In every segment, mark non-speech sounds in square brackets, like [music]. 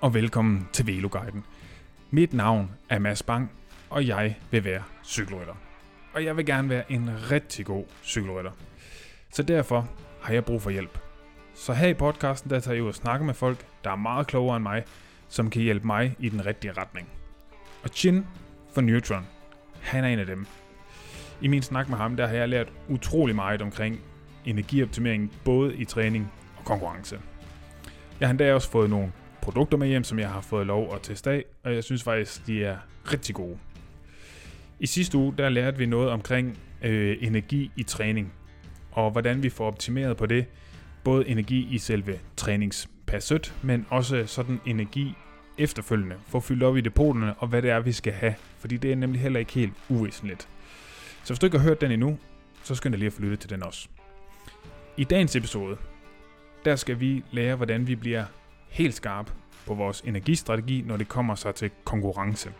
Og velkommen til Veloguiden. Mit navn er Mads Bang, og jeg vil være cykelrytter. Og jeg vil gerne være en rigtig god cykelrytter. Så derfor har jeg brug for hjælp. Så her i podcasten, der tager jeg ud og snakker med folk, der er meget klogere end mig, som kan hjælpe mig i den rigtige retning. Og Chin for Neutron, han er en af dem. I min snak med ham, der har jeg lært utrolig meget omkring energioptimering, både i træning og konkurrence. Jeg har endda også fået nogle produkter med hjem, som jeg har fået lov at teste af, og jeg synes faktisk, de er rigtig gode. I sidste uge, der lærte vi noget omkring øh, energi i træning, og hvordan vi får optimeret på det, både energi i selve træningspasset, men også sådan energi efterfølgende, for at fylde op i depoterne, og hvad det er, vi skal have, fordi det er nemlig heller ikke helt uvæsentligt. Så hvis du ikke har hørt den endnu, så skynd dig lige at få lyttet til den også. I dagens episode, der skal vi lære, hvordan vi bliver helt skarp på vores energistrategi, når det kommer sig til konkurrence.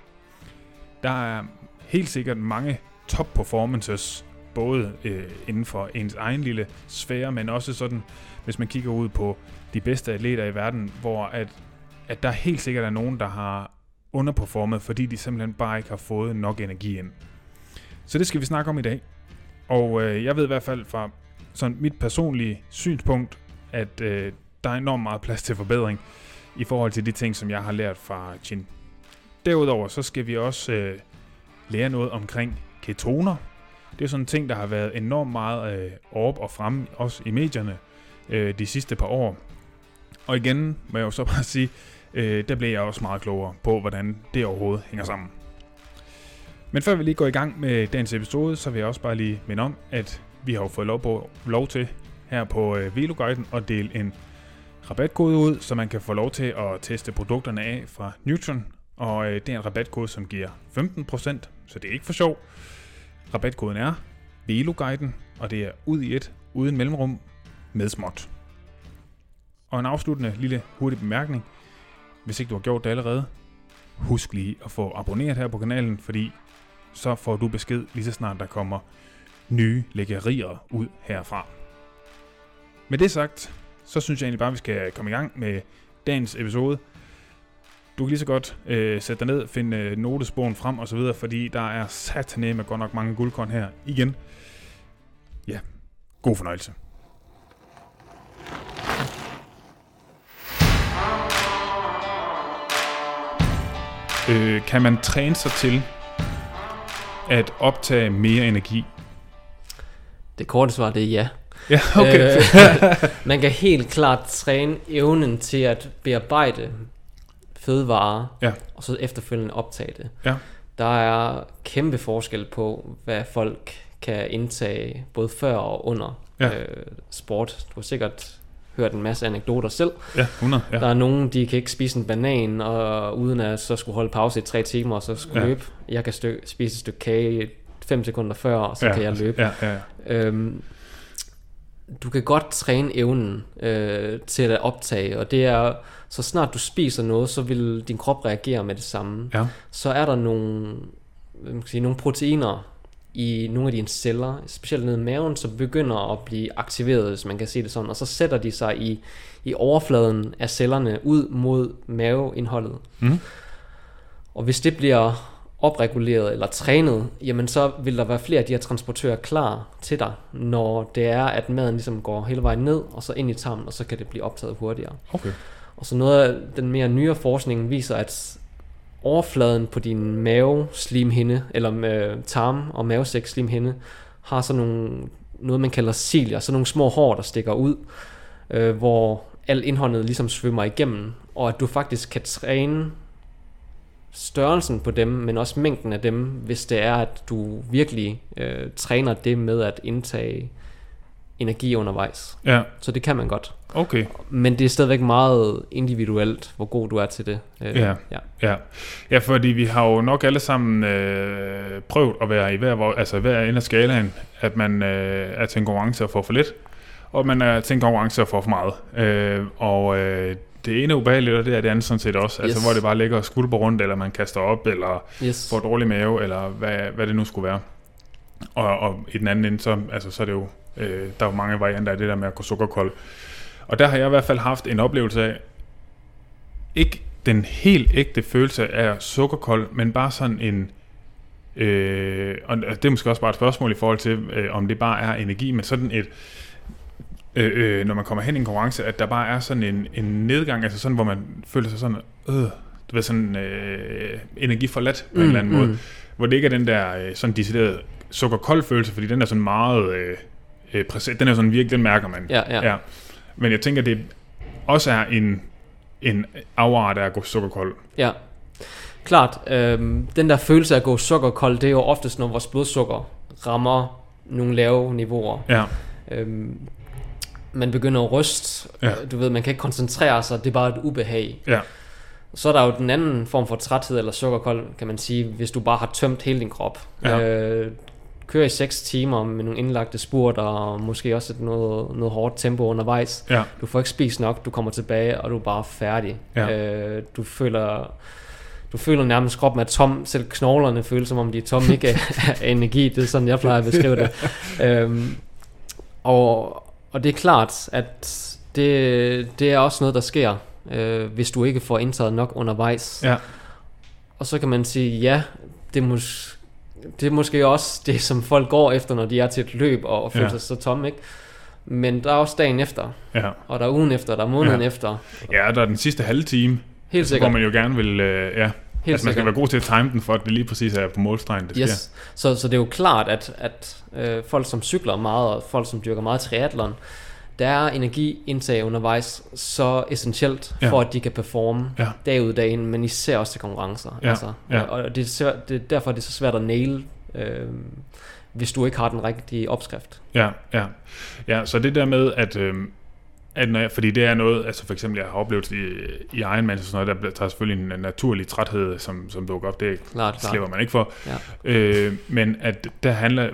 Der er helt sikkert mange top performances, både øh, inden for ens egen lille sfære, men også sådan, hvis man kigger ud på de bedste atleter i verden, hvor at, at der helt sikkert er nogen, der har underperformet, fordi de simpelthen bare ikke har fået nok energi ind. Så det skal vi snakke om i dag. Og øh, jeg ved i hvert fald fra sådan mit personlige synspunkt, at øh, der er enormt meget plads til forbedring i forhold til de ting, som jeg har lært fra Chin. Derudover så skal vi også øh, lære noget omkring ketoner. Det er sådan en ting, der har været enormt meget øh, op og frem, også i medierne, øh, de sidste par år. Og igen må jeg jo så bare sige, øh, der blev jeg også meget klogere på, hvordan det overhovedet hænger sammen. Men før vi lige går i gang med dagens episode, så vil jeg også bare lige minde om, at vi har jo fået lov, på, lov til her på øh, Veloguiden at dele en rabatkode ud, så man kan få lov til at teste produkterne af fra Neutron. Og øh, det er en rabatkode, som giver 15%, så det er ikke for sjov. Rabatkoden er Veloguiden, og det er ud i et, uden mellemrum, med småt. Og en afsluttende lille hurtig bemærkning. Hvis ikke du har gjort det allerede, husk lige at få abonneret her på kanalen, fordi så får du besked lige så snart der kommer nye lækkerier ud herfra. Med det sagt, så synes jeg egentlig bare, at vi skal komme i gang med dagens episode. Du kan lige så godt øh, sætte dig ned, finde øh, notesbogen frem og så videre, fordi der er sat med godt nok mange guldkorn her igen. Ja, god fornøjelse. Øh, kan man træne sig til at optage mere energi? Det korte svar det er ja. Ja, okay. Øh, [laughs] man kan helt klart træne evnen til at bearbejde fødevarer, Ja. og så efterfølgende optage det. Ja. Der er kæmpe forskel på, hvad folk kan indtage, både før og under Ja. øh, sport. Du har sikkert hørt en masse anekdoter selv. Ja, 100. Ja. Der er nogen, de kan ikke spise en banan, og uden at så skulle holde pause i tre timer, og så skulle Ja. løbe. Jeg kan stø- spise et stykke kage fem sekunder før, og så ja, kan jeg løbe. Ja, ja, ja. Øhm, du kan godt træne evnen øh, til at optage, og det er, så snart du spiser noget, så vil din krop reagere med det samme. Ja. Så er der nogle, hvad man kan sige, nogle proteiner i nogle af dine celler, specielt nede i maven, som begynder at blive aktiveret, hvis man kan sige det sådan, og så sætter de sig i, i overfladen af cellerne ud mod maveindholdet. Mm. Og hvis det bliver opreguleret eller trænet, jamen så vil der være flere af de her transportører klar til dig, når det er, at maden ligesom går hele vejen ned, og så ind i tarmen, og så kan det blive optaget hurtigere. Okay. Og så noget af den mere nyere forskning viser, at overfladen på din maveslimhinde, eller med tarm- og mavesækslimhinde, har sådan nogle, noget man kalder cilier, sådan nogle små hår, der stikker ud, øh, hvor al indholdet ligesom svømmer igennem, og at du faktisk kan træne størrelsen på dem, men også mængden af dem, hvis det er, at du virkelig øh, træner det med at indtage energi undervejs. Ja, Så det kan man godt. okay. Men det er stadigvæk meget individuelt, hvor god du er til det. Øh, Ja. ja. Ja. ja, fordi vi har jo nok alle sammen øh, prøvet at være i hver, hvor- altså hver ende af skalaen, at man øh, er til en konkurrence og får for lidt, og man er til en konkurrence og får for meget. Øh, og øh, det ene er ubehageligt, og det er det andet sådan set også. Altså Yes. hvor det bare ligger og skvulper rundt, eller man kaster op, eller Yes. får dårlig mave, eller hvad, hvad det nu skulle være. Og, og i den anden ende, så, altså, så er det jo, øh, der er jo mange varianter af det der med at gå sukkerkold. Og der har jeg i hvert fald haft en oplevelse af, ikke den helt ægte følelse af sukkerkold, men bare sådan en... Øh, og det er måske også bare et spørgsmål i forhold til, øh, om det bare er energi, men sådan et... Øh, øh, når man kommer hen i en konkurrence, at der bare er sådan en, en nedgang, altså sådan, hvor man føler sig sådan, øh, du ved, sådan øh, energiforladt på mm, en eller anden mm. måde, hvor det ikke er den der øh, sådan decideret sukkerkold følelse, fordi den er sådan meget øh, øh, præsent, den er sådan virkelig, den mærker man. Ja, ja. ja. Men jeg tænker, det også er en, en afart af at gå sukkerkold. Ja, klart. Øhm, den der følelse af at gå sukkerkold, det er jo oftest, når vores blodsukker rammer nogle lave niveauer. Ja. Øhm, man begynder at ryste. Ja. Du ved, man kan ikke koncentrere sig. Det er bare et ubehag. Ja. Så er der jo den anden form for træthed eller sukkerkold, kan man sige, hvis du bare har tømt hele din krop. Ja. Øh, kører i 6 timer med nogle indlagte spurter og måske også et noget, noget hårdt tempo undervejs. Ja. Du får ikke spist nok, du kommer tilbage, og du er bare færdig. Ja. Øh, du føler du føler nærmest, kroppen er tom. Selv knoglerne føles, som om de er tomme, ikke [laughs] af energi. Det er sådan, jeg plejer at beskrive det. [laughs] øhm, og, og det er klart, at det, det er også noget, der sker, øh, hvis du ikke får indtaget nok undervejs. Ja. Og så kan man sige, ja, det er, mås- det er måske også [laughs] det, som folk går efter, når de er til et løb og, og føler Ja. sig så tomme, ikke? Men der er også dagen efter, Ja. og der er ugen efter, der er måneden Ja. efter. ja, der er den sidste halve time, Helt hvor sikkert. man jo gerne vil... Øh, ja, Helt altså man skal være god til at time den, for at det lige præcis er på målstregen, det sker. Yes. Så, så det er jo klart, at, at øh, folk, som cykler meget, og folk, som dyrker meget triathlon, der er energiindtag undervejs så essentielt, Ja. for at de kan performe Ja. dag ud dag ind, men især også til konkurrencer. Ja, Altså, ja. Og det er, svært, det er derfor, det er så svært at nail, øh, hvis du ikke har den rigtige opskrift. Ja, ja. Ja, så det der med, at, øhm, at når jeg, fordi det er noget, altså for eksempel, jeg har oplevet i, i Ironman og sådan noget, der bliver- tager selvfølgelig en naturlig træthed, som, som dukker op, det Klart, klart. slipper man ikke for. Ja. Øh, men at der handler,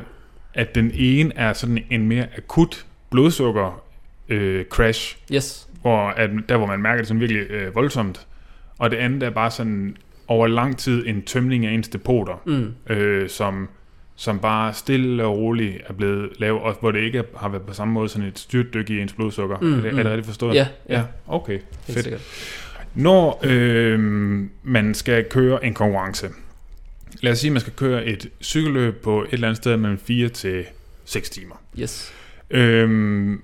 at den ene er sådan en mere akut blodsukker øh, crash, Yes. hvor at, der hvor man mærker det sådan virkelig øh, voldsomt, og det andet er bare sådan over lang tid en tømning af ens depoter, Mm. øh, som, som bare stille og roligt er blevet lavet, og hvor det ikke har været på samme måde sådan et styrtdyk i ens blodsukker. Mm, er, det, er mm. det rigtigt forstået? Ja, ja. ja. Okay, fedt. sikkert. Når øh, man skal køre en konkurrence, lad os sige, at man skal køre et cykelløb på et eller andet sted mellem 4 til 6 timer. Yes. Øhm,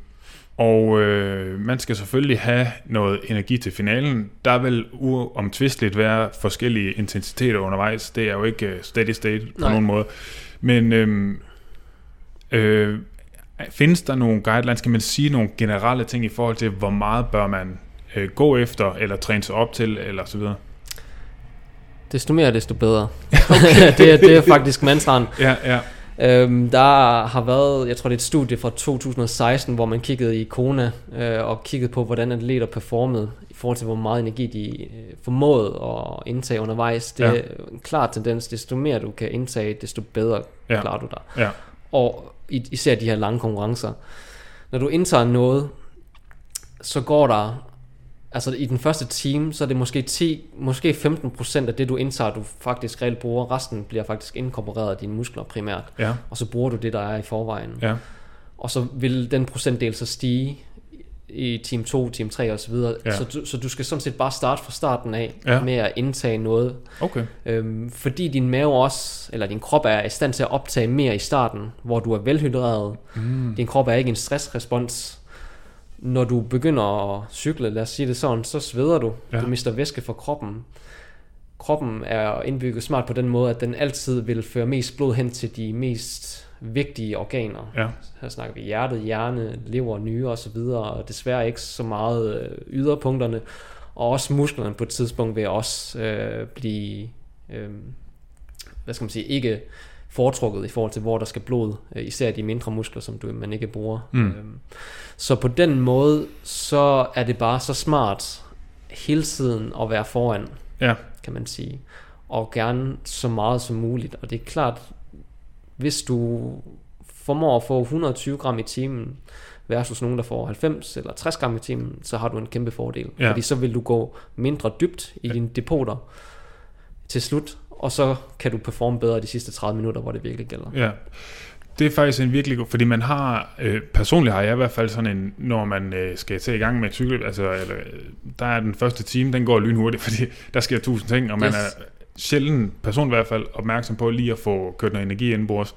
og øh, man skal selvfølgelig have noget energi til finalen. Der vil uomtvisteligt være forskellige intensiteter undervejs. Det er jo ikke øh, steady state på Nej. nogen måde. Men øhm, øh, findes der nogle guidelines, kan man sige nogle generelle ting i forhold til, hvor meget bør man øh, gå efter, eller træne sig op til, eller så videre? Desto mere, desto bedre. [laughs] [laughs] det, er, det er faktisk mantraen. Ja, ja, Øhm, der har været, jeg tror det er et studie fra 2016, hvor man kiggede i Kona øh, og kiggede på, hvordan atleter performede i forhold til, hvor meget energi de øh, formåede at indtage undervejs. Det Ja. er en klar tendens, desto mere du kan indtage, desto bedre Ja. klarer du dig. ja, Og især de her lange konkurrencer. Når du indtager noget, så går der, altså i den første time, så er det måske 10, måske 15% af det du indtager, du faktisk reelt bruger. Resten bliver faktisk inkorporeret af dine muskler primært. ja, Og så bruger du det, der er i forvejen. ja, Og så vil den procentdel så stige i team 2, team 3 osv. Ja. Så, du, så du skal sådan set bare starte fra starten af ja. med at indtage noget. okay, Øhm, fordi din mave også, eller din krop er i stand til at optage mere i starten, hvor du er velhydreret. mm. Din krop er ikke en stressrespons. Når du begynder at cykle, lad os sige det sådan, så sveder du. Ja. Du mister væske fra kroppen. Kroppen er indbygget smart på den måde, at den altid vil føre mest blod hen til de mest vigtige organer. ja, Her snakker vi hjertet, hjerne, lever, nyre osv. Og desværre ikke så meget øh, yderpunkterne. Og også musklerne på et tidspunkt vil også øh, blive, øh, hvad skal man sige, ikke foretrukket i forhold til, hvor der skal blod. Øh, især de mindre muskler, som du, man ikke bruger. Mm. Øh, så på den måde, så er det bare så smart hele tiden at være foran ja, kan man sige. Og gerne så meget som muligt. Og det er klart, hvis du formår at få 120 gram i timen, versus nogen, der får 90 eller 60 gram i timen, så har du en kæmpe fordel. Ja. Fordi så vil du gå mindre dybt i dine depoter til slut, og så kan du performe bedre de sidste 30 minutter, hvor det virkelig gælder. ja. Det er faktisk en virkelig god, fordi man har, øh, personligt har jeg i hvert fald sådan en, når man øh, skal til i gang med et cykel, altså eller, øh, der er den første time, den går lynhurtigt, [laughs] fordi der sker tusind ting, og man Yes. er sjældent, personligt i hvert fald, opmærksom på lige at få kørt noget energi indenbords.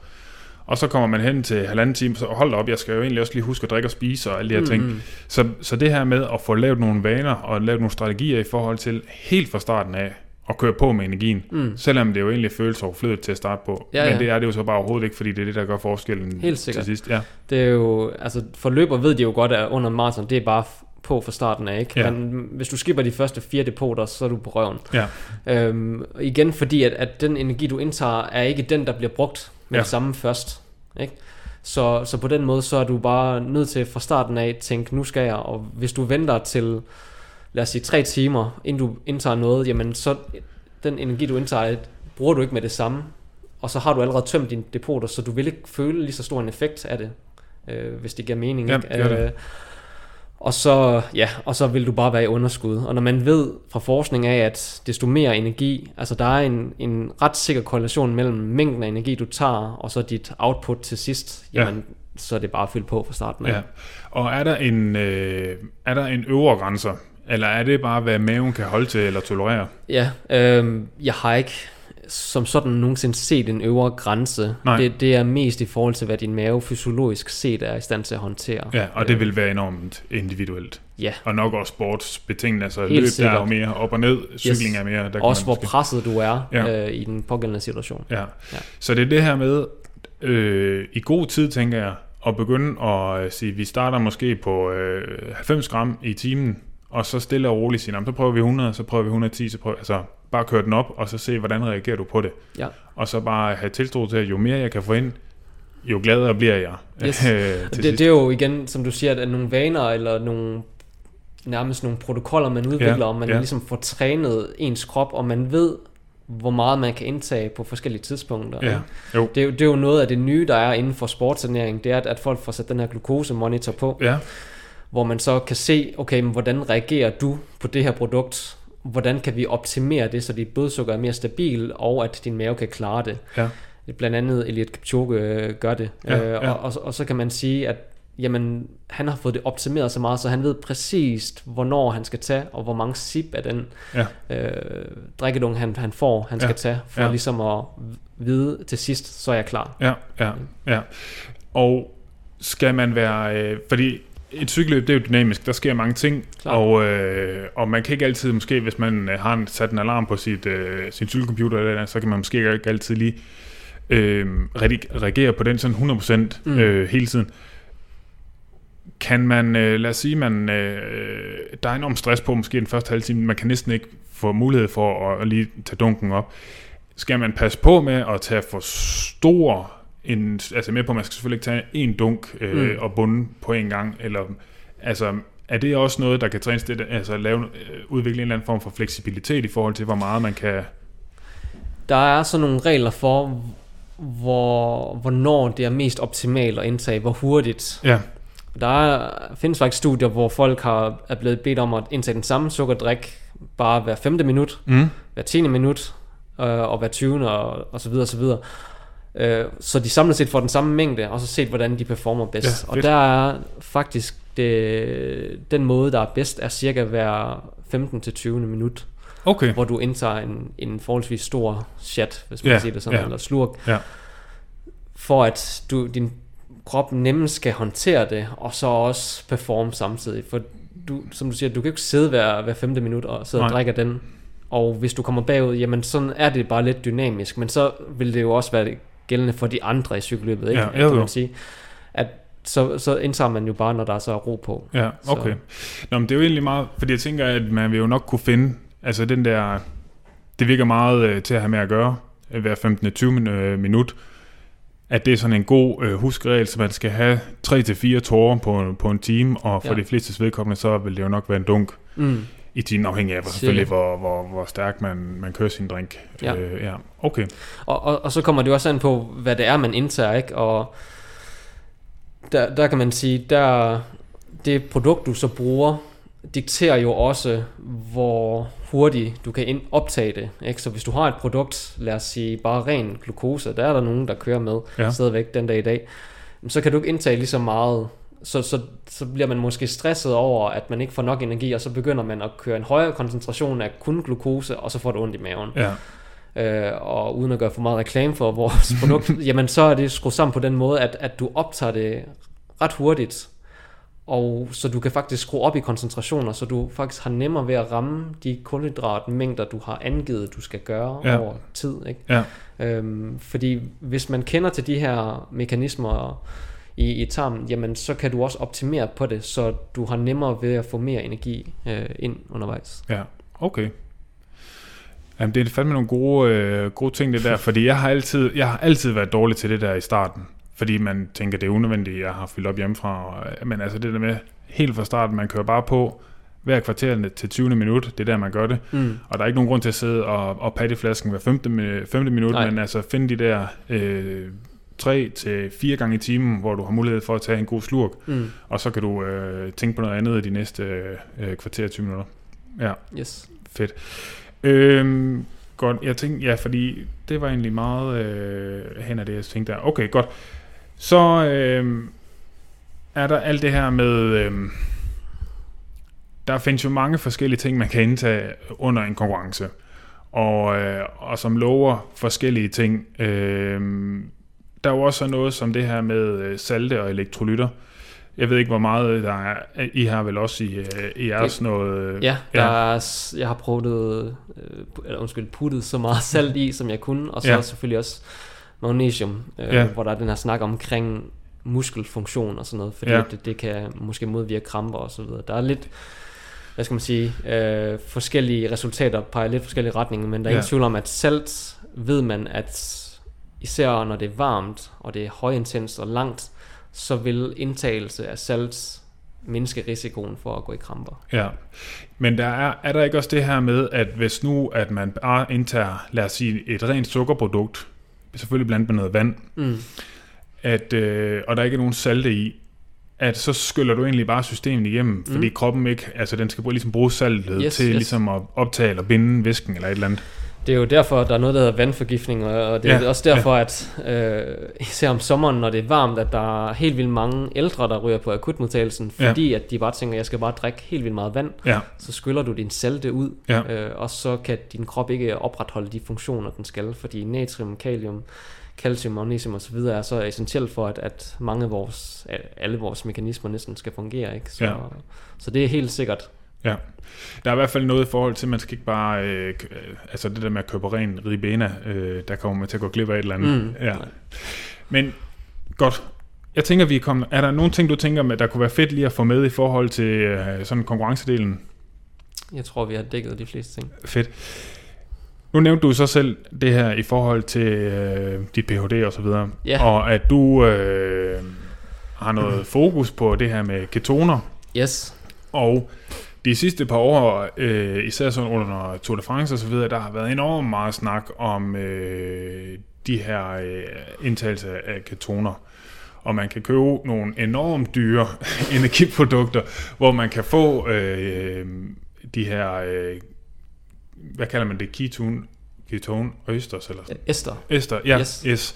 Og så kommer man hen til halvanden time, så hold op, jeg skal jo egentlig også lige huske at drikke og spise og alle de her mm. ting. Så, så det her med at få lavet nogle vaner og lavet nogle strategier i forhold til helt fra starten af at køre på med energien, Mm. selvom det jo egentlig føles overflødigt til at starte på. Ja, men ja. det er det jo så bare overhovedet ikke, fordi det er det, der gør forskellen Helt sikkert. til sidst. Ja. Det er jo, altså for løber ved de jo godt, at under maraton, det er bare på fra starten af, ikke? Ja. Men hvis du skipper de første fire depoter, så er du på røven. Ja. Øhm, igen fordi, at, at den energi, du indtager, er ikke den, der bliver brugt med Ja. det samme først. Ikke? Så, så på den måde, så er du bare nødt til fra starten af at tænke, nu skal jeg, og hvis du venter til, lad os sige, tre timer, inden du indtager noget, jamen så den energi, du indtager, bruger du ikke med det samme, og så har du allerede tømt dine depoter, så du vil ikke føle lige så stor en effekt af det, øh, hvis det giver mening. Ja, ikke? Øh, og så, ja, og så vil du bare være i underskud. Og når man ved fra forskning af, at desto mere energi, altså der er en, en ret sikker korrelation mellem mængden af energi, du tager, og så dit output til sidst, Ja. jamen, så er det bare fyldt på fra starten af. ja. Og er der en, øh, er der en øvre grænser, eller er det bare, hvad maven kan holde til eller tolerere? Ja, øh, jeg har ikke som sådan nogensinde set en øvre grænse. Nej. Det, det er mest i forhold til, hvad din mave fysiologisk set er i stand til at håndtere. Ja, og det vil være enormt individuelt. Ja, Og nok også sportsbetinget, altså Helt løb der er sikkert. mere op og ned, cykling er mere... Der også hvor måske- presset du er Ja. øh, i den pågældende situation. Ja. Ja. ja. Så det er det her med, øh, i god tid, tænker jeg, at begynde at øh, sige, vi starter måske på øh, 90 gram i timen, og så stille og roligt sige, "Nå, men så prøver vi 100, så prøver vi 110, så prøver, altså bare køre den op, og så se, hvordan reagerer du på det. Ja. Og så bare have tiltro til, at jo mere jeg kan få ind, jo gladere bliver jeg. Yes. [laughs] Det, sidst. det er jo igen, som du siger, at nogle vaner eller nogle nærmest nogle protokoller, man udvikler, Ja, og man ja. ligesom får trænet ens krop, og man ved, hvor meget man kan indtage på forskellige tidspunkter. Ja, jo. Det, er, jo- det er jo noget af det nye, der er inden for sportsernæring, det er, at, at folk får sat den her glukosemonitor på, Ja, hvor man så kan se, okay, men hvordan reagerer du på det her produkt? Hvordan kan vi optimere det, så dit blodsukker er mere stabil, og at din mave kan klare det? ja, Blandt andet Eliot Kipchoge øh, gør det. Ja, øh, ja. Og, og, og så kan man sige, at jamen, han har fået det optimeret så meget, så han ved præcist, hvornår han skal tage, og hvor mange sip af den ja, øh, drikkedung, han, han får, han Ja, skal tage, for ja. ligesom at vide til sidst, så er jeg klar. ja, ja, ja. Og skal man være, øh, fordi et cykelløb, det er jo dynamisk, der sker mange ting, og, øh, og man kan ikke altid, måske hvis man øh, har en, sat en alarm på sit, øh, sin cykelcomputer, eller, andet, så kan man måske ikke altid lige øh, reagere på den sådan 100% Mm. øh, hele tiden. Kan man, øh, lad os sige, man, øh, der er enorm stress på måske den første halve time, man kan næsten ikke få mulighed for at, at lige tage dunken op. Skal man passe på med at tage for stor en, altså med på, at man skal selvfølgelig ikke tage en dunk øh, Mm. og bunde på en gang, eller altså er det også noget, der kan trænes det, altså lave, øh, udvikle en eller anden form for fleksibilitet i forhold til, hvor meget man kan... Der er så nogle regler for, hvor, hvornår det er mest optimalt at indtage, hvor hurtigt. Ja, Der er, findes faktisk studier, hvor folk har, er blevet bedt om at indtage den samme sukkerdrik bare hver femte minut, mm. hver 10. minut øh, og hver 20. Og, og så videre og så videre. Øh, så de samlet set får den samme mængde, og så set, hvordan de performer bedst. Ja, og der er faktisk det, den måde, der er bedst, er cirka hver 15 til 20. minut, Okay. hvor du indtager en, en forholdsvis stor chat, hvis man Ja, kan sige det sådan, ja. eller slurk, Ja. for at du, din krop nemmest skal håndtere det, og så også performe samtidig. For du, som du siger, du kan jo ikke sidde hver, hver femte minut og sidde og Nej. drikke af den. Og hvis du kommer bagud, jamen sådan er det bare lidt dynamisk. Men så vil det jo også være gældende for de andre i cykelløbet, ikke? Ja, jo, kan jo. man sige. At så, så indtager man jo bare, når der er så ro på. Ja, okay. Nå, men det er jo egentlig meget, fordi jeg tænker, at man vil jo nok kunne finde, altså den der, det virker meget øh, til at have med at gøre, øh, hver 15-20 min, øh, minut, at det er sådan en god øh, huskeregel, så man skal have 3-4 tårer på, på en time, og for ja. de fleste vedkommende, så vil det jo nok være en dunk Mm. I timen, afhængig af hvor, selvfølgelig, hvor, hvor, hvor stærk man, man kører sin drink. Ja. Øh, ja. Okay. Og, og, og så kommer det også an på, hvad det er, man indtager, ikke? Og der, der kan man sige, der det produkt, du så bruger, dikterer jo også, hvor hurtigt du kan ind- optage det. Ikke? Så hvis du har et produkt, lad os sige bare ren glukose, der er der nogen, der kører med ja. stadigvæk den dag i dag, så kan du ikke indtage lige så meget. Så, så, så bliver man måske stresset over, at man ikke får nok energi, og så begynder man at køre en højere koncentration af kun glukose, og så får du ondt i maven. Ja, Øh, og uden at gøre for meget reklame for vores [laughs] produkt, jamen så er det skruet sammen på den måde, at, at du optager det ret hurtigt, og så du kan faktisk skrue op i koncentrationer, så du faktisk har nemmere ved at ramme de kulhydratmængder, du har angivet, du skal gøre ja. over tid. Ikke? ja, Øhm, fordi hvis man kender til de her mekanismer i, i tarmen, jamen så kan du også optimere på det, så du har nemmere ved at få mere energi øh, ind undervejs. ja. Okay. Jamen, det er fandme nogle gode, øh, gode ting, det der, fordi jeg har, altid, jeg har altid været dårlig til det der i starten, fordi man tænker, det er unødvendigt, jeg har fyldt op hjemmefra, og, øh, men altså det der med, helt fra starten, man kører bare på, hver kvarter til 20. minut, det er der, man gør det, Mm. og der er ikke nogen grund til at sidde og, og patte flasken hver femte, mi- femte minut, Nej. men altså finde de der øh, tre til fire gange i timen, hvor du har mulighed for at tage en god slurk, Mm. og så kan du øh, tænke på noget andet de næste øh, kvarter 20 minutter. Ja, Yes. fedt. Øhm, godt, jeg tænkte, ja, fordi det var egentlig meget øh, hen af det, jeg tænkte der. Okay, godt. Så øh, er der alt det her med, øh, der findes jo mange forskellige ting, man kan indtage under en konkurrence, og, øh, og som lover forskellige ting. Øh, der er jo også noget som det her med øh, salte og elektrolytter. Jeg ved ikke, hvor meget der er. I har vel også i, øh, i jeres noget... Ja, der ja. Er, jeg har prøvet, øh, eller undskyld, puttet så meget [laughs] salt i, som jeg kunne, og så Ja. selvfølgelig også magnesium, øh, Ja. hvor der er den her snak omkring muskelfunktion og sådan noget, fordi ja. det, det kan måske modvirke kramper og så videre. Der er lidt, hvad skal man sige, øh, forskellige resultater peger lidt forskellige retninger, men der er Ja. ingen tvivl om, at salt ved man, at især når det er varmt, og det er højintens og langt, så vil indtagelse af salt mindske risikoen for at gå i kramper. Ja, men der er, er der ikke også det her med, at hvis nu, at man bare indtager, lad os sige, et rent sukkerprodukt, selvfølgelig blandt med noget vand, Mm. at, øh, og der ikke er nogen salte i, at så skyller du egentlig bare systemet igennem, fordi Mm. kroppen ikke, altså den skal ligesom bruge saltet Yes, til yes. ligesom at optage eller binde væsken eller et eller andet. Det er jo derfor, der er noget, der hedder vandforgiftning, og det er Ja, også derfor, ja. at øh, især om sommeren, når det er varmt, at der er helt vildt mange ældre, der ryger på akutmodtagelsen, fordi ja. at de bare tænker, jeg skal bare drikke helt vildt meget vand, Ja, så skyller du din salte ud, Ja. øh, og så kan din krop ikke opretholde de funktioner, den skal, fordi natrium, kalium, calcium, magnesium osv. er så essentielt for, at, at mange af vores, alle vores mekanismer næsten skal fungere. Ikke? Så, Ja. så det er helt sikkert. Ja. Der er i hvert fald noget i forhold til, at man skal ikke bare, øh, øh, altså det der med at købe ren ribena, øh, der kommer man til at gå glip af et eller andet. Mm. Ja. Men godt. Jeg tænker, vi er kommet... Er der nogle ting, du tænker, med, der kunne være fedt lige at få med i forhold til øh, sådan konkurrencedelen? Jeg tror, vi har dækket de fleste ting. Fedt. Nu nævnte du så selv det her i forhold til øh, dit Ph.D. og så videre. Ja. Og at du øh, har noget fokus på det her med ketoner. Yes. Og de sidste par år, øh, især sådan under Tour de France og så videre, der har været enormt meget snak om øh, de her øh, indtagelser af ketoner. Og man kan købe nogle enormt dyre [laughs] energiprodukter, hvor man kan få øh, de her, øh, hvad kalder man det, ketone, ketone østers eller sådan Esther. Ester, ja, Yes. yes.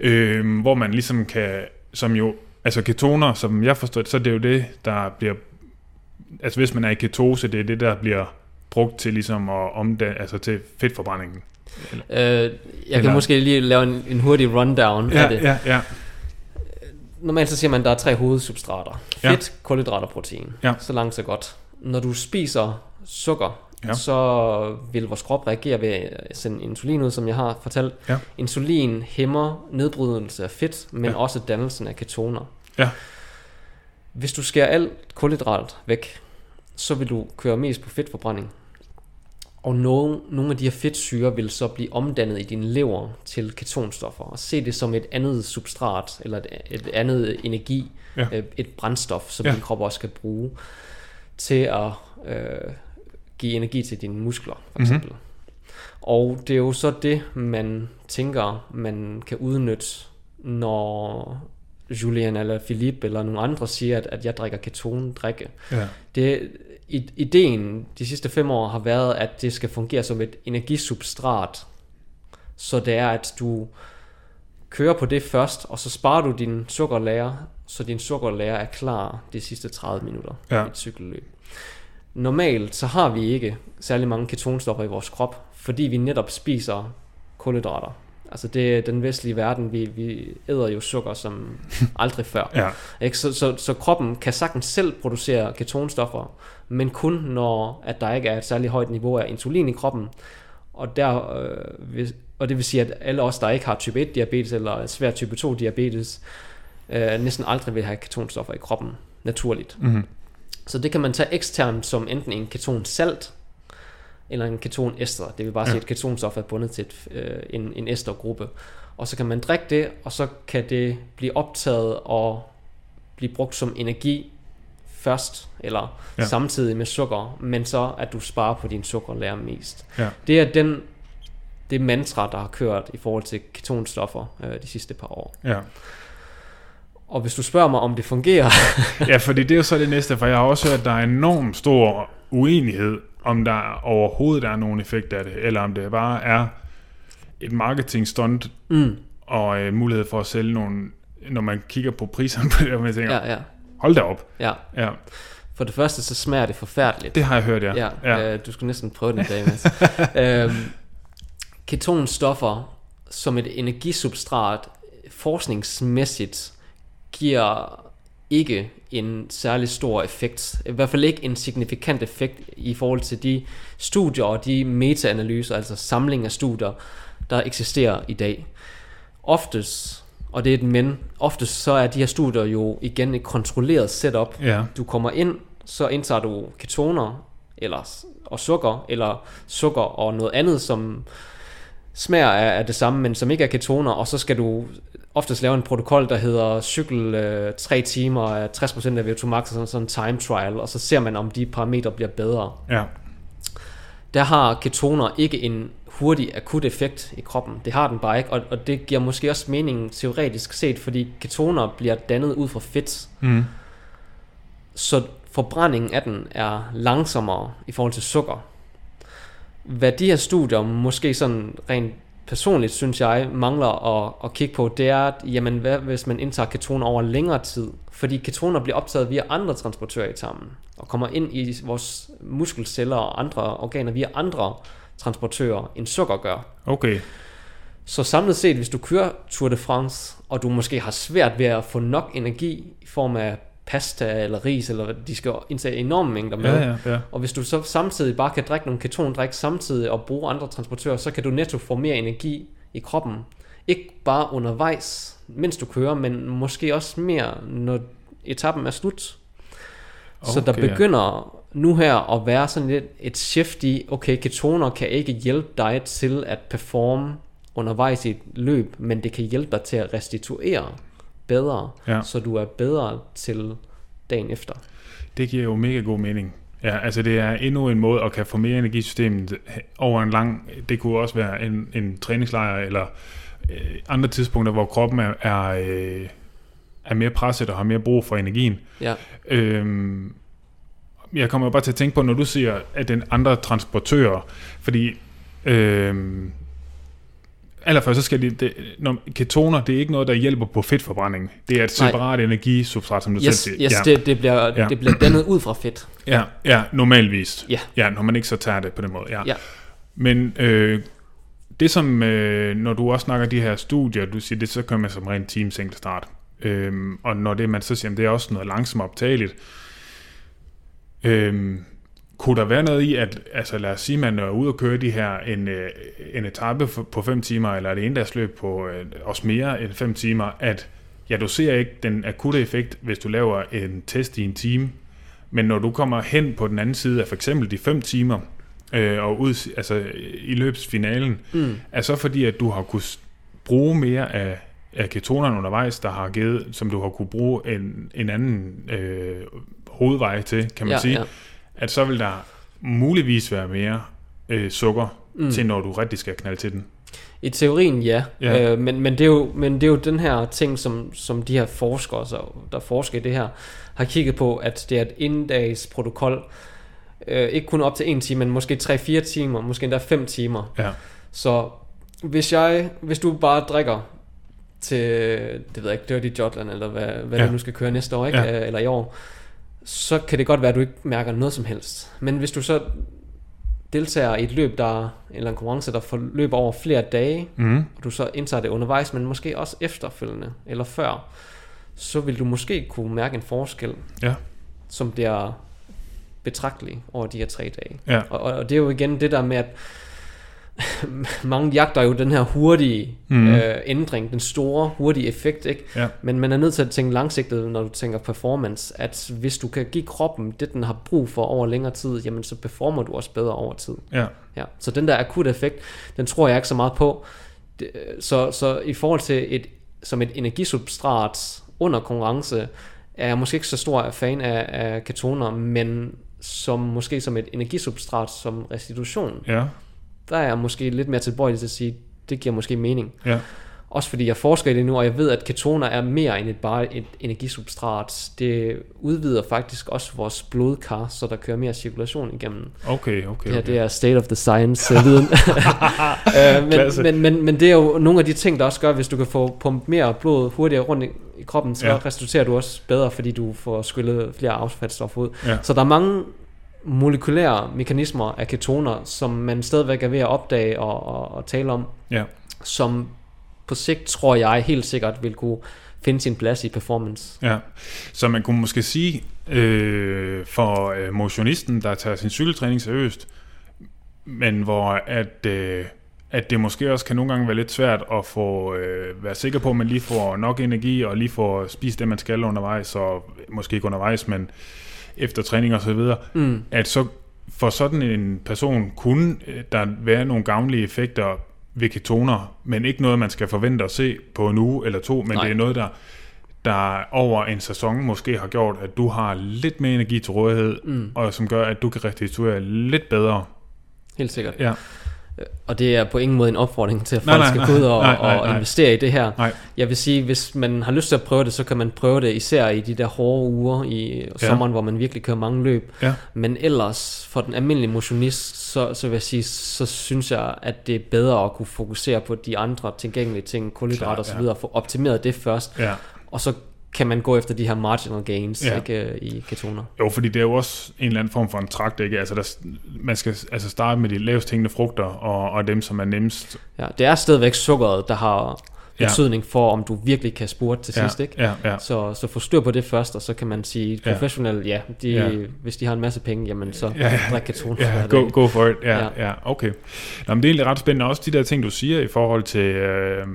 Øhm, hvor man ligesom kan, som jo, altså ketoner, som jeg forstår det, så er det jo det, der bliver, altså hvis man er i ketose, det er det, der bliver brugt til ligesom at omdanne, altså til fedtforbrændingen. Øh, jeg Eller- kan måske lige lave en, en hurtig rundown af det. ja, ja, Normalt så siger man, at der er tre hovedsubstrater. Ja. Fedt, kulhydrat og protein. Ja. Så langt så godt. Når du spiser sukker, Ja. ja. så vil vores krop reagere ved at sende insulin ud, som jeg har fortalt. Ja. Insulin hæmmer nedbrydelse af fedt, men Ja. også dannelsen af ketoner. Ja. Hvis du skærer alt kulhydrat væk, så vil du køre mest på fedtforbrænding. Og nogle, nogle af de her fedtsyre vil så blive omdannet i din lever til ketonstoffer. Og se det som et andet substrat, eller et, et andet energi, Ja. øh, et brændstof, som Ja. din krop også skal bruge til at øh, give energi til dine muskler, for Mhm. eksempel. Og det er jo så det, man tænker, man kan udnytte, når Julian eller Philippe eller nogle andre siger, at, at jeg drikker ketondrikke. ja, Det, ideen de sidste fem år har været, at det skal fungere som et energisubstrat. Så det er, at du kører på det først, og så sparer du din sukkerlager, så din sukkerlager er klar de sidste 30 minutter Ja. i et cykelløb. Normalt så har vi ikke særlig mange ketonstoffer i vores krop, fordi vi netop spiser kulhydrater. Altså det den vestlige verden, vi, vi æder jo sukker som [laughs] aldrig før. Ja, Ikke? Så, så, så kroppen kan sagtens selv producere ketonstoffer, men kun når at der ikke er et særligt højt niveau af insulin i kroppen. Og, der, øh, og det vil sige, at alle os, der ikke har type 1 diabetes eller svær type 2 diabetes, øh, næsten aldrig vil have ketonstoffer i kroppen naturligt. mm-hmm. Så det kan man tage eksternt som enten en ketonsalt eller en ketonester. Det vil bare sige, at ketonstof er bundet til et, øh, en, en estergruppe. Og så kan man drikke det, og så kan det blive optaget og blive brugt som energi først, eller Ja. samtidig med sukker, men så at du sparer på din sukkerlære mest. Ja. Det er den, det mantra, der har kørt i forhold til ketonstoffer øh, de sidste par år. ja. Og hvis du spørger mig, om det fungerer, Ja, fordi det er jo så det næste, for jeg har også hørt, at der er enormt stor uenighed, om der overhovedet er nogen effekt af det, eller om det bare er et marketing stunt mm, og øh, mulighed for at sælge nogle, når man kigger på priserne på det, og man tænker, ja. ja, hold da op. ja. Ja, For det første, så smager det forfærdeligt. det har jeg hørt. Ja, ja. ja. Øh, du skulle næsten prøve den i dag, Mads. [laughs] øhm, ketonstoffer som et energisubstrat forskningsmæssigt giver ikke en særlig stor effekt. I hvert fald ikke en signifikant effekt i forhold til de studier og de metaanalyser, altså samling af studier, der eksisterer i dag. Oftest, og det er et men, oftest så er de her studier jo igen et kontrolleret setup, ja. du kommer ind, så indtager du ketoner eller, og sukker, eller sukker og noget andet, som smager af, af det samme, men som ikke er ketoner, og så skal du oftest lave en protokol, der hedder cykel øh, 3 timer af 60% af VO2 max, og sådan, sådan en time trial, og så ser man, om de parametre bliver bedre. ja. Der har ketoner ikke en hurtig akut effekt i kroppen. Det har den bare ikke, og, og det giver måske også mening teoretisk set, fordi ketoner bliver dannet ud fra fedt, Mm. så forbrændingen af den er langsommere i forhold til sukker. Hvad de her studier måske sådan rent personligt, synes jeg, mangler at, at kigge på, det er, at jamen, hvad hvis man indtager ketoner over længere tid? Fordi ketoner bliver optaget via andre transportører i tarmen, og kommer ind i vores muskelceller og andre organer via andre transportører, end sukker gør. Okay. Så samlet set, hvis du kører Tour de France, og du måske har svært ved at få nok energi i form af pasta eller ris, eller de skal indtage enorme mængder med. Ja, ja, ja. Og hvis du så samtidig bare kan drikke nogle ketondrik samtidig og bruge andre transportører, så kan du netto få mere energi i kroppen. Ikke bare undervejs, mens du kører, men måske også mere, når etappen er slut. Så der Okay, begynder nu her at være sådan lidt et shift i, okay, ketoner kan ikke hjælpe dig til at performe undervejs i et løb, men det kan hjælpe dig til at restituere bedre, Ja. så du er bedre til dagen efter. Det giver jo mega god mening. Ja, altså det er endnu en måde at kan få mere energi i systemet over en lang, det kunne også være en, en træningslejr eller øh, andre tidspunkter, hvor kroppen er, er, øh, er mere presset og har mere brug for energien. Ja, Øhm, jeg kommer bare til at tænke på, når du siger, at den andre transportører, fordi øhm, allerførst så skal de, det, når, ketoner, det er ikke noget, der hjælper på fedtforbrænding. Det er et Nej. separat energisubstrat, som du yes, selv siger. yes ja. det, det, bliver, Ja. det bliver dannet ud fra fedt. Ja, ja, normalvis. Ja. Ja, når man ikke så tager det på den måde. Ja. Ja. Men øh, det som, øh, når du også snakker de her studier, du siger, det så kører man som rent team single start. Øhm, og når det man så siger, jamen, det er også noget langsomt optageligt. Øhm, kunne der være noget i, at altså lad os sige, man er ude og køre de her en, øh, en etape på 5 timer, eller et endagsløb på øh, også mere end 5 timer, at ja, du ser ikke den akutte effekt, hvis du laver en test i en time, men når du kommer hen på den anden side af for eksempel de 5 timer, øh, og ud, altså i løbsfinalen, Mm. er så fordi, at du har kunne s- bruge mere af, af ketonerne undervejs, der har givet, som du har kunne bruge en, en anden øh, hovedvej til, kan man ja, sige, Ja. At så vil der muligvis være mere øh, sukker Mm. til, når du rigtig skal knalde til den. I teorien ja, Ja. Øh, men, men, det er jo, men det er jo den her ting, som, som de her forskere, så, der forsker i det her, har kigget på, at det er et inddags protokol, Øh, ikke kun op til en time, men måske 3-4 timer, måske endda 5 timer. Ja. Så hvis jeg, hvis du bare drikker til, det ved jeg ikke, Dirty Jotland, eller hvad, hvad Ja. du nu skal køre næste år, ikke? Ja. Ja. eller i år, så kan det godt være, at du ikke mærker noget som helst. Men hvis du så deltager i et løb, der, eller en konkurrence, der forløber over flere dage, Mm. og du så indtager det undervejs, men måske også efterfølgende, eller før, så vil du måske kunne mærke en forskel, Ja. som bliver betragtelig over de her tre dage. Ja. Og, og, og det er jo igen det der med, at [laughs] mange jagter jo den her hurtige mm. øh, ændring, den store hurtige effekt, ikke? Ja. Men man er nødt til at tænke langsigtet, når du tænker performance, at hvis du kan give kroppen det, den har brug for over længere tid, jamen så performer du også bedre over tid. Ja. Ja. Så den der akut effekt, den tror jeg ikke så meget på. Så, så i forhold til et, som et energisubstrat under konkurrence, er jeg måske ikke så stor fan af, af ketoner, men som måske som et energisubstrat som restitution, Ja. Der er jeg måske lidt mere tilbøjelig til at sige, det giver måske mening. Ja. Også fordi jeg forsker i det nu, og jeg ved, at ketoner er mere end et, bare et energisubstrat. Det udvider faktisk også vores blodkar, så der kører mere cirkulation igennem. Okay, okay. Det her, okay. det er state of the science viden. [laughs] øh, men, men, men, men det er jo nogle af de ting, der også gør, hvis du kan få pumpet mere blod hurtigere rundt i, kroppen, så Ja. ja. restituerer du også bedre, fordi du får skyllet flere affaldsstoffer ud. Ja. Så der er mange molekylære mekanismer af ketoner, som man stadigvæk er ved at opdage og, og, og tale om, Ja. som på sigt, tror jeg, helt sikkert vil kunne finde sin plads i performance. Ja, så man kunne måske sige, øh, for øh, motionisten, der tager sin cykeltræning seriøst, men hvor at, øh, at det måske også kan nogle gange være lidt svært at få øh, være sikker på, at man lige får nok energi, og lige får spist det, man skal undervejs, og måske ikke undervejs, men efter træning og så videre, Mm. at så for sådan en person kunne øh, der være nogle gavnlige effekter ved ketoner, men ikke noget, man skal forvente at se på en uge eller to, men Nej. det er noget, der, der over en sæson måske har gjort, at du har lidt mere energi til rådighed, Mm. og som gør, at du kan restituere lidt bedre. Helt sikkert. Ja, Og det er på ingen måde en opfordring til, at Nej, folk nej, skal gå ud og, Nej, nej, og investere i det her. nej, Jeg vil sige, hvis man har lyst til at prøve det, så kan man prøve det især i de der hårde uger i sommeren, hvor man virkelig kører mange løb. ja, Men ellers, for den almindelige motionist, så, så vil jeg sige, så synes jeg, at det er bedre at kunne fokusere på de andre tilgængelige ting, kulhydrater så ja. få optimeret det først, ja. og så kan man gå efter de her marginal gains Ja. ikke, øh, i ketoner. Jo, fordi det er jo også en eller anden form for en trakt, ikke? Altså, der, man skal altså starte med de lavest hængende frugter, og, og dem, som er nemmest. Ja, det er stadigvæk sukkeret, der har Ja. betydning for, om du virkelig kan spurte til Ja, sidst, ikke? ja, ja. Så, så få styr på det først, og så kan man sige, Ja. professionelt, ja, de, Ja. ja. hvis de har en masse penge, jamen så Ja, ja. drik ketoner. Ja, go, go for it. Ja, ja. Ja. ja okay. Nå, men det er egentlig ret spændende. Også de der ting, du siger i forhold til øh,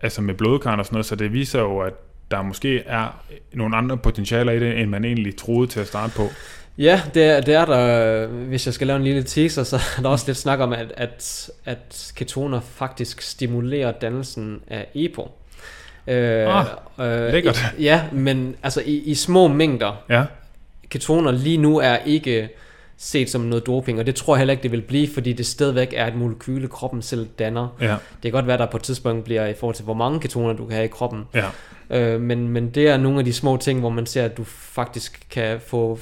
altså med blodkarn og sådan noget, så det viser jo, at der måske er nogle andre potentialer i det, end man egentlig troede til at starte på. Ja, det er, det er der, hvis jeg skal lave en lille teaser, så [laughs] er der også lidt snak om, at, at, at ketoner faktisk stimulerer dannelsen af EPO. Øh, Ah, lækkert. I, ja, men altså i, i små mængder. Ja, Ketoner lige nu er ikke set som noget doping, og det tror jeg heller ikke, det vil blive, fordi det stadigvæk er et molekyle, kroppen selv danner. ja, Det kan godt være, der på et tidspunkt bliver i forhold til, hvor mange ketoner du kan have i kroppen. ja. Øh, men, men det er nogle af de små ting, hvor man ser, at du faktisk kan få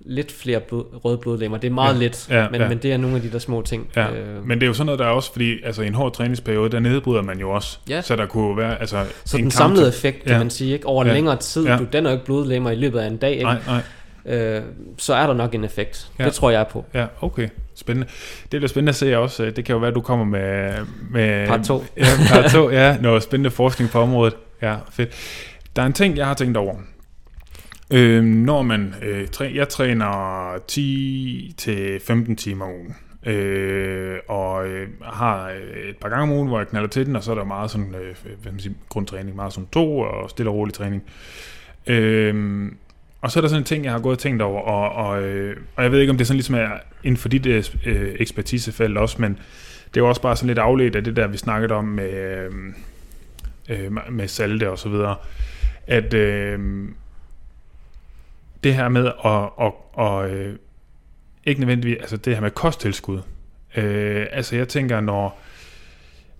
lidt flere blod, røde blodlemmer. Det er meget Ja, lidt, ja, men, ja. men det er nogle af de der små ting. Ja, men det er jo sådan noget, der er også, fordi altså, i en hård træningsperiode, der nedbryder man jo også. Ja. Så der kunne være, altså... så en den kamp- samlede effekt, kan Ja. man sige, ikke? over Ja. længere tid, Ja. du danner jo ikke blodlemmer i løbet af en dag, ikke? Nej, nej. Øh, så er der nok en effekt. Ja. Det tror jeg på. Ja, okay. Spændende. Det bliver spændende at se også. Det kan jo være, at du kommer med... med Part to. [laughs] Ja, part 2, ja. Noget spændende forskning på området. Ja, fedt. Der er en ting, jeg har tænkt over. Øh, når man... Øh, træ, jeg træner 10-15 timer om ugen. Øh, og øh, har øh, et par gange om ugen, hvor jeg knalder til den, og så er der meget sådan, øh, hvad man sige, grundtræning, meget sådan to og stille og rolig træning. Øh, og så er der sådan en ting, jeg har gået og tænkt over, og, og, øh, og jeg ved ikke, om det er sådan ligesom er inden for dit øh, øh, ekspertisefelt også, men det er jo også bare sådan lidt afledt af det der, vi snakkede om med, øh, øh med salte og så videre, at øh, det her med at, at, at øh, ikke nødvendigvis, altså det her med kosttilskud, øh, altså jeg tænker, når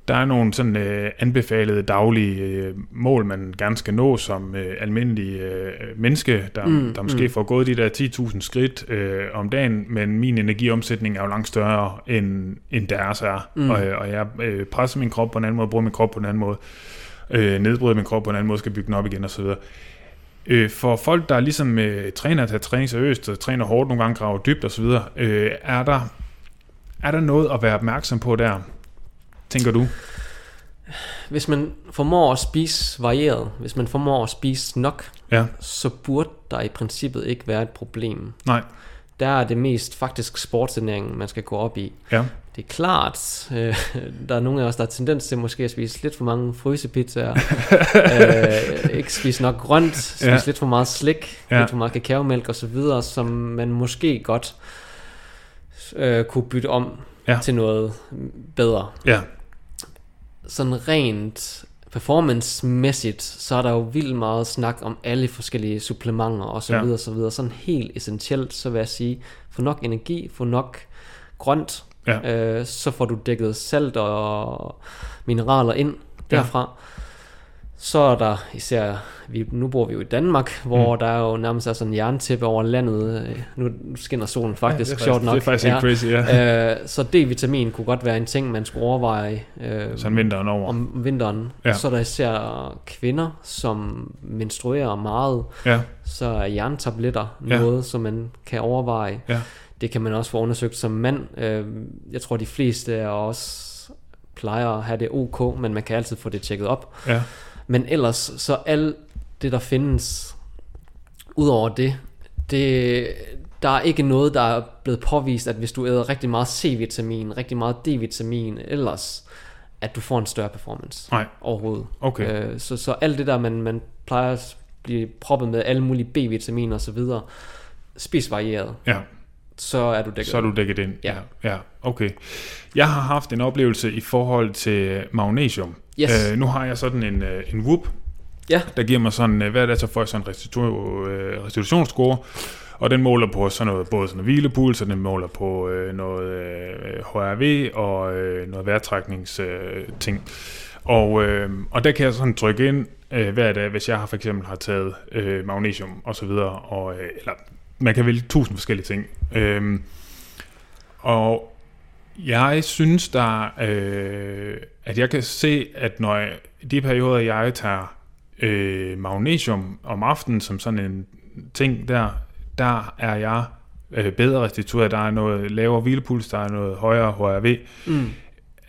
der er nogle sådan øh, anbefalede daglige øh, mål, man gerne skal nå som øh, almindelig øh, menneske, der, Mm, der måske mm. får gået de der 10.000 skridt øh, om dagen, men min energiomsætning er jo langt større, end, end deres er. Mm. Og, øh, og jeg øh, presser min krop på en anden måde, bruger min krop på en anden måde, øh, nedbryder min krop på en anden måde, skal bygge den op igen osv. Øh, for folk, der ligesom øh, træner at tage træning seriøst, og træner hårdt nogle gange, graver dybt osv., øh, er, der, er der noget at være opmærksom på der, tænker du? Hvis man formår at spise varieret, hvis man formår at spise nok, Ja, så burde der i princippet ikke være et problem. nej, Der er det mest faktisk sportsernæringen, man skal gå op i. ja, Det er klart, øh, der er nogle af os, der har tendens til måske at spise lidt for mange frysepizzaer, [laughs] øh, ikke spise nok grønt, spise Ja. lidt for meget slik, Ja. lidt for meget kakaomælk osv., som man måske godt øh, kunne bytte om ja. til noget bedre. ja, Sådan rent performance-mæssigt, så er der jo vildt meget snak om alle forskellige supplementer og så Ja. videre, så videre. Sådan helt essentielt, så vil jeg sige, få nok energi, få nok grønt, ja, øh, så får du dækket salt og mineraler ind Ja. Så er der især, vi, nu bor vi jo i Danmark, hvor Mm. der er jo nærmest er sådan en jerntæppe over landet. Øh, Nu, skinner solen faktisk, ja, det er sjovt nok. Det er faktisk ikke crazy, ja. Øh, så D-vitamin kunne godt være en ting, man skulle overveje øh, Sådan vinteren over. om vinteren. Ja. Ja. Så er der især kvinder, som menstruerer meget, Ja, så er jerntabletter Ja. noget, som man kan overveje. ja, Det kan man også få undersøgt som mand. Øh, Jeg tror, de fleste af os plejer at have det ok, men man kan altid få det tjekket op. ja, Men ellers, så alt det, der findes, udover det, det, der er ikke noget, der er blevet påvist, at hvis du æder rigtig meget C-vitamin, rigtig meget D-vitamin ellers, at du får en større performance nej, overhovedet. okay, Øh, så, så alt det der, man, man plejer at blive proppet med, alle mulige B-vitaminer og så videre, spis varieret, ja. Så er du dækket. Så er du dækket ind. Ja. ja, okay. Jeg har haft en oplevelse i forhold til magnesium. Yes. Øh, nu har jeg sådan en, øh, en Whoop, Ja. der giver mig sådan, øh, hver dag så får jeg sådan en restitu- øh, restitutionsscore, og den måler på sådan noget, både sådan noget hvilepuls, og den måler på øh, noget øh, HRV og øh, noget vejrtrækningsting. Øh, ting. og, øh, og der kan jeg sådan trykke ind øh, hver dag, hvis jeg har for eksempel har taget øh, magnesium og så videre, og, øh, eller man kan vælge tusind forskellige ting. Øh, og jeg synes der, øh, at jeg kan se, at når jeg, i de perioder, jeg tager øh, magnesium om aftenen som sådan en ting der, der er jeg øh, bedre restitueret. Der er noget lavere hvilepuls, der er noget højere HRV. Mm.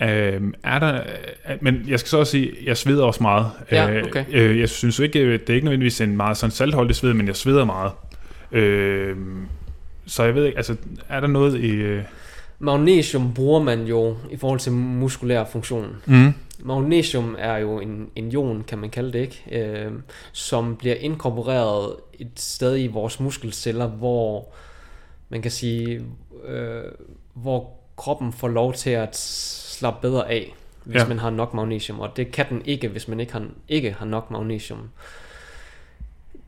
Øh, er der, øh, men jeg skal så også sige, jeg sveder også meget. Ja, okay. Øh, øh, jeg synes ikke, øh, det er ikke nødvendigvis en meget sådan saltholdig sved, men jeg sveder meget. Øh, så jeg ved ikke, altså er der noget i... Øh, Magnesium bruger man jo i forhold til muskulær funktion. mm, Magnesium er jo en, en ion, kan man kalde det, ikke? Øh, som bliver inkorporeret et sted i vores muskelceller, hvor man kan sige, øh, hvor kroppen får lov til at slappe bedre af, hvis Ja. man har nok magnesium, og det kan den ikke, hvis man ikke har, ikke har nok magnesium.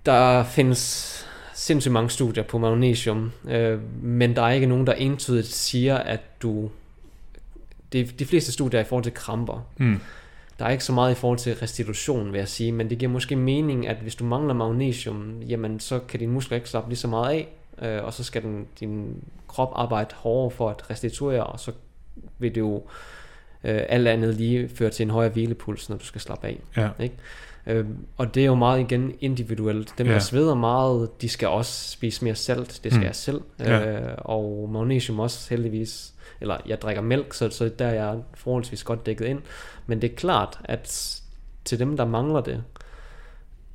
Der findes sindssygt mange studier på magnesium, øh, men der er ikke nogen, der entydigt siger, at du... Det, de fleste studier er i forhold til kramper. mm, Der er ikke så meget i forhold til restitution, vil jeg sige, men det giver måske mening, at hvis du mangler magnesium, jamen så kan din muskler ikke slappe lige så meget af, øh, og så skal den, din krop arbejde hårdere for at restituere, og så vil det jo øh, alt andet lige føre til en højere hvilepuls, når du skal slappe af. ja, Ikke? Øh, og det er jo meget igen individuelt. Dem, Ja. der sveder meget, de skal også spise mere salt. Det skal Mm. jeg selv. Ja. Øh, og magnesium også heldigvis. Eller jeg drikker mælk, så, så der er jeg forholdsvis godt dækket ind. Men det er klart, at til dem, der mangler det,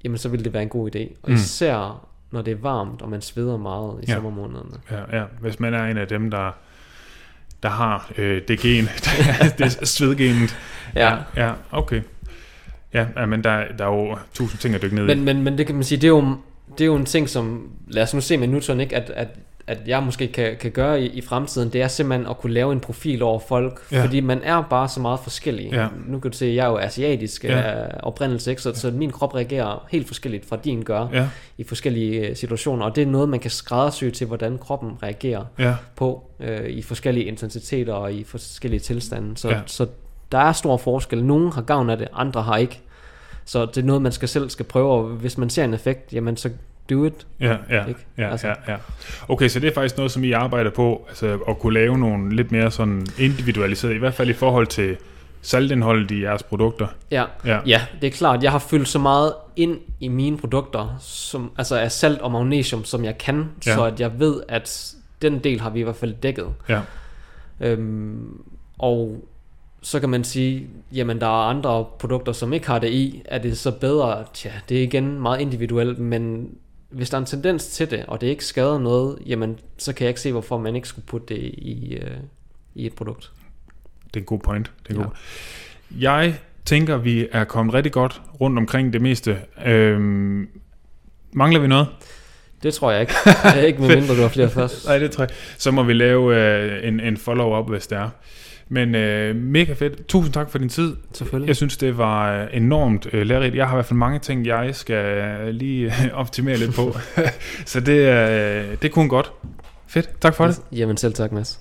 jamen så vil det være en god idé. Og Mm. især når det er varmt, og man sveder meget i Ja. ja. sommermånederne. ja, ja. Hvis man er en af dem, der, der har øh, det gen, [laughs] det svedgenet. Ja. ja, okay. Ja, ja, men der, der er jo tusind ting at dykke ned i. Men, men, men det kan man sige, det er jo, det er jo en ting, som, lad os nu se med Newton, ikke? At, at, at jeg måske kan, kan gøre i, i fremtiden, det er simpelthen at kunne lave en profil over folk, Ja. ja. fordi man er bare så meget forskellig. Ja. Nu kan du se, jeg er jo asiatisk Ja. ja. af oprindelse, ikke? Så, så min krop reagerer helt forskelligt fra din gør Ja, i forskellige øh, situationer, og det er noget, man kan skræddersy til, hvordan kroppen reagerer ja, på øh, i forskellige intensiteter og i forskellige tilstande. Så, Ja. ja. så der er stor forskel. Nogle har gavn af det, andre har ikke. Så det er noget, man skal selv skal prøve, og hvis man ser en effekt, jamen så do it. Ja, ja, Ikke? ja, Altså. ja, ja. Okay, så det er faktisk noget, som I arbejder på, altså at kunne lave nogle lidt mere sådan individualiseret, i hvert fald i forhold til saltindholdet i jeres produkter. Ja. Ja, ja, det er klart, jeg har fyldt så meget ind i mine produkter, som, altså af salt og magnesium, som jeg kan, Ja. så at jeg ved, at den del har vi i hvert fald dækket. ja, Øhm, og så kan man sige, jamen der er andre produkter, som ikke har det i. Er det så bedre? Tja, det er igen meget individuelt, men hvis der er en tendens til det, og det ikke skader noget, jamen så kan jeg ikke se, hvorfor man ikke skulle putte det i, øh, i et produkt. det er en god point. Det er Ja. god. Jeg tænker, vi er kommet rigtig godt rundt omkring det meste. Øhm, mangler vi noget? Det tror jeg ikke. Det er ikke [laughs] med mindre, du har flere først. Nej, det tror jeg. Så må vi lave øh, en, en follow-up, hvis det er. Men øh, mega fedt. Tusind tak for din tid. Selvfølgelig. Jeg synes, det var øh, enormt øh, lærerigt. Jeg har i hvert fald mange ting, jeg skal øh, lige øh, optimere lidt på. [laughs] Så det, øh, det kunne godt. Fedt. Tak for det. Jamen selv tak, Mads.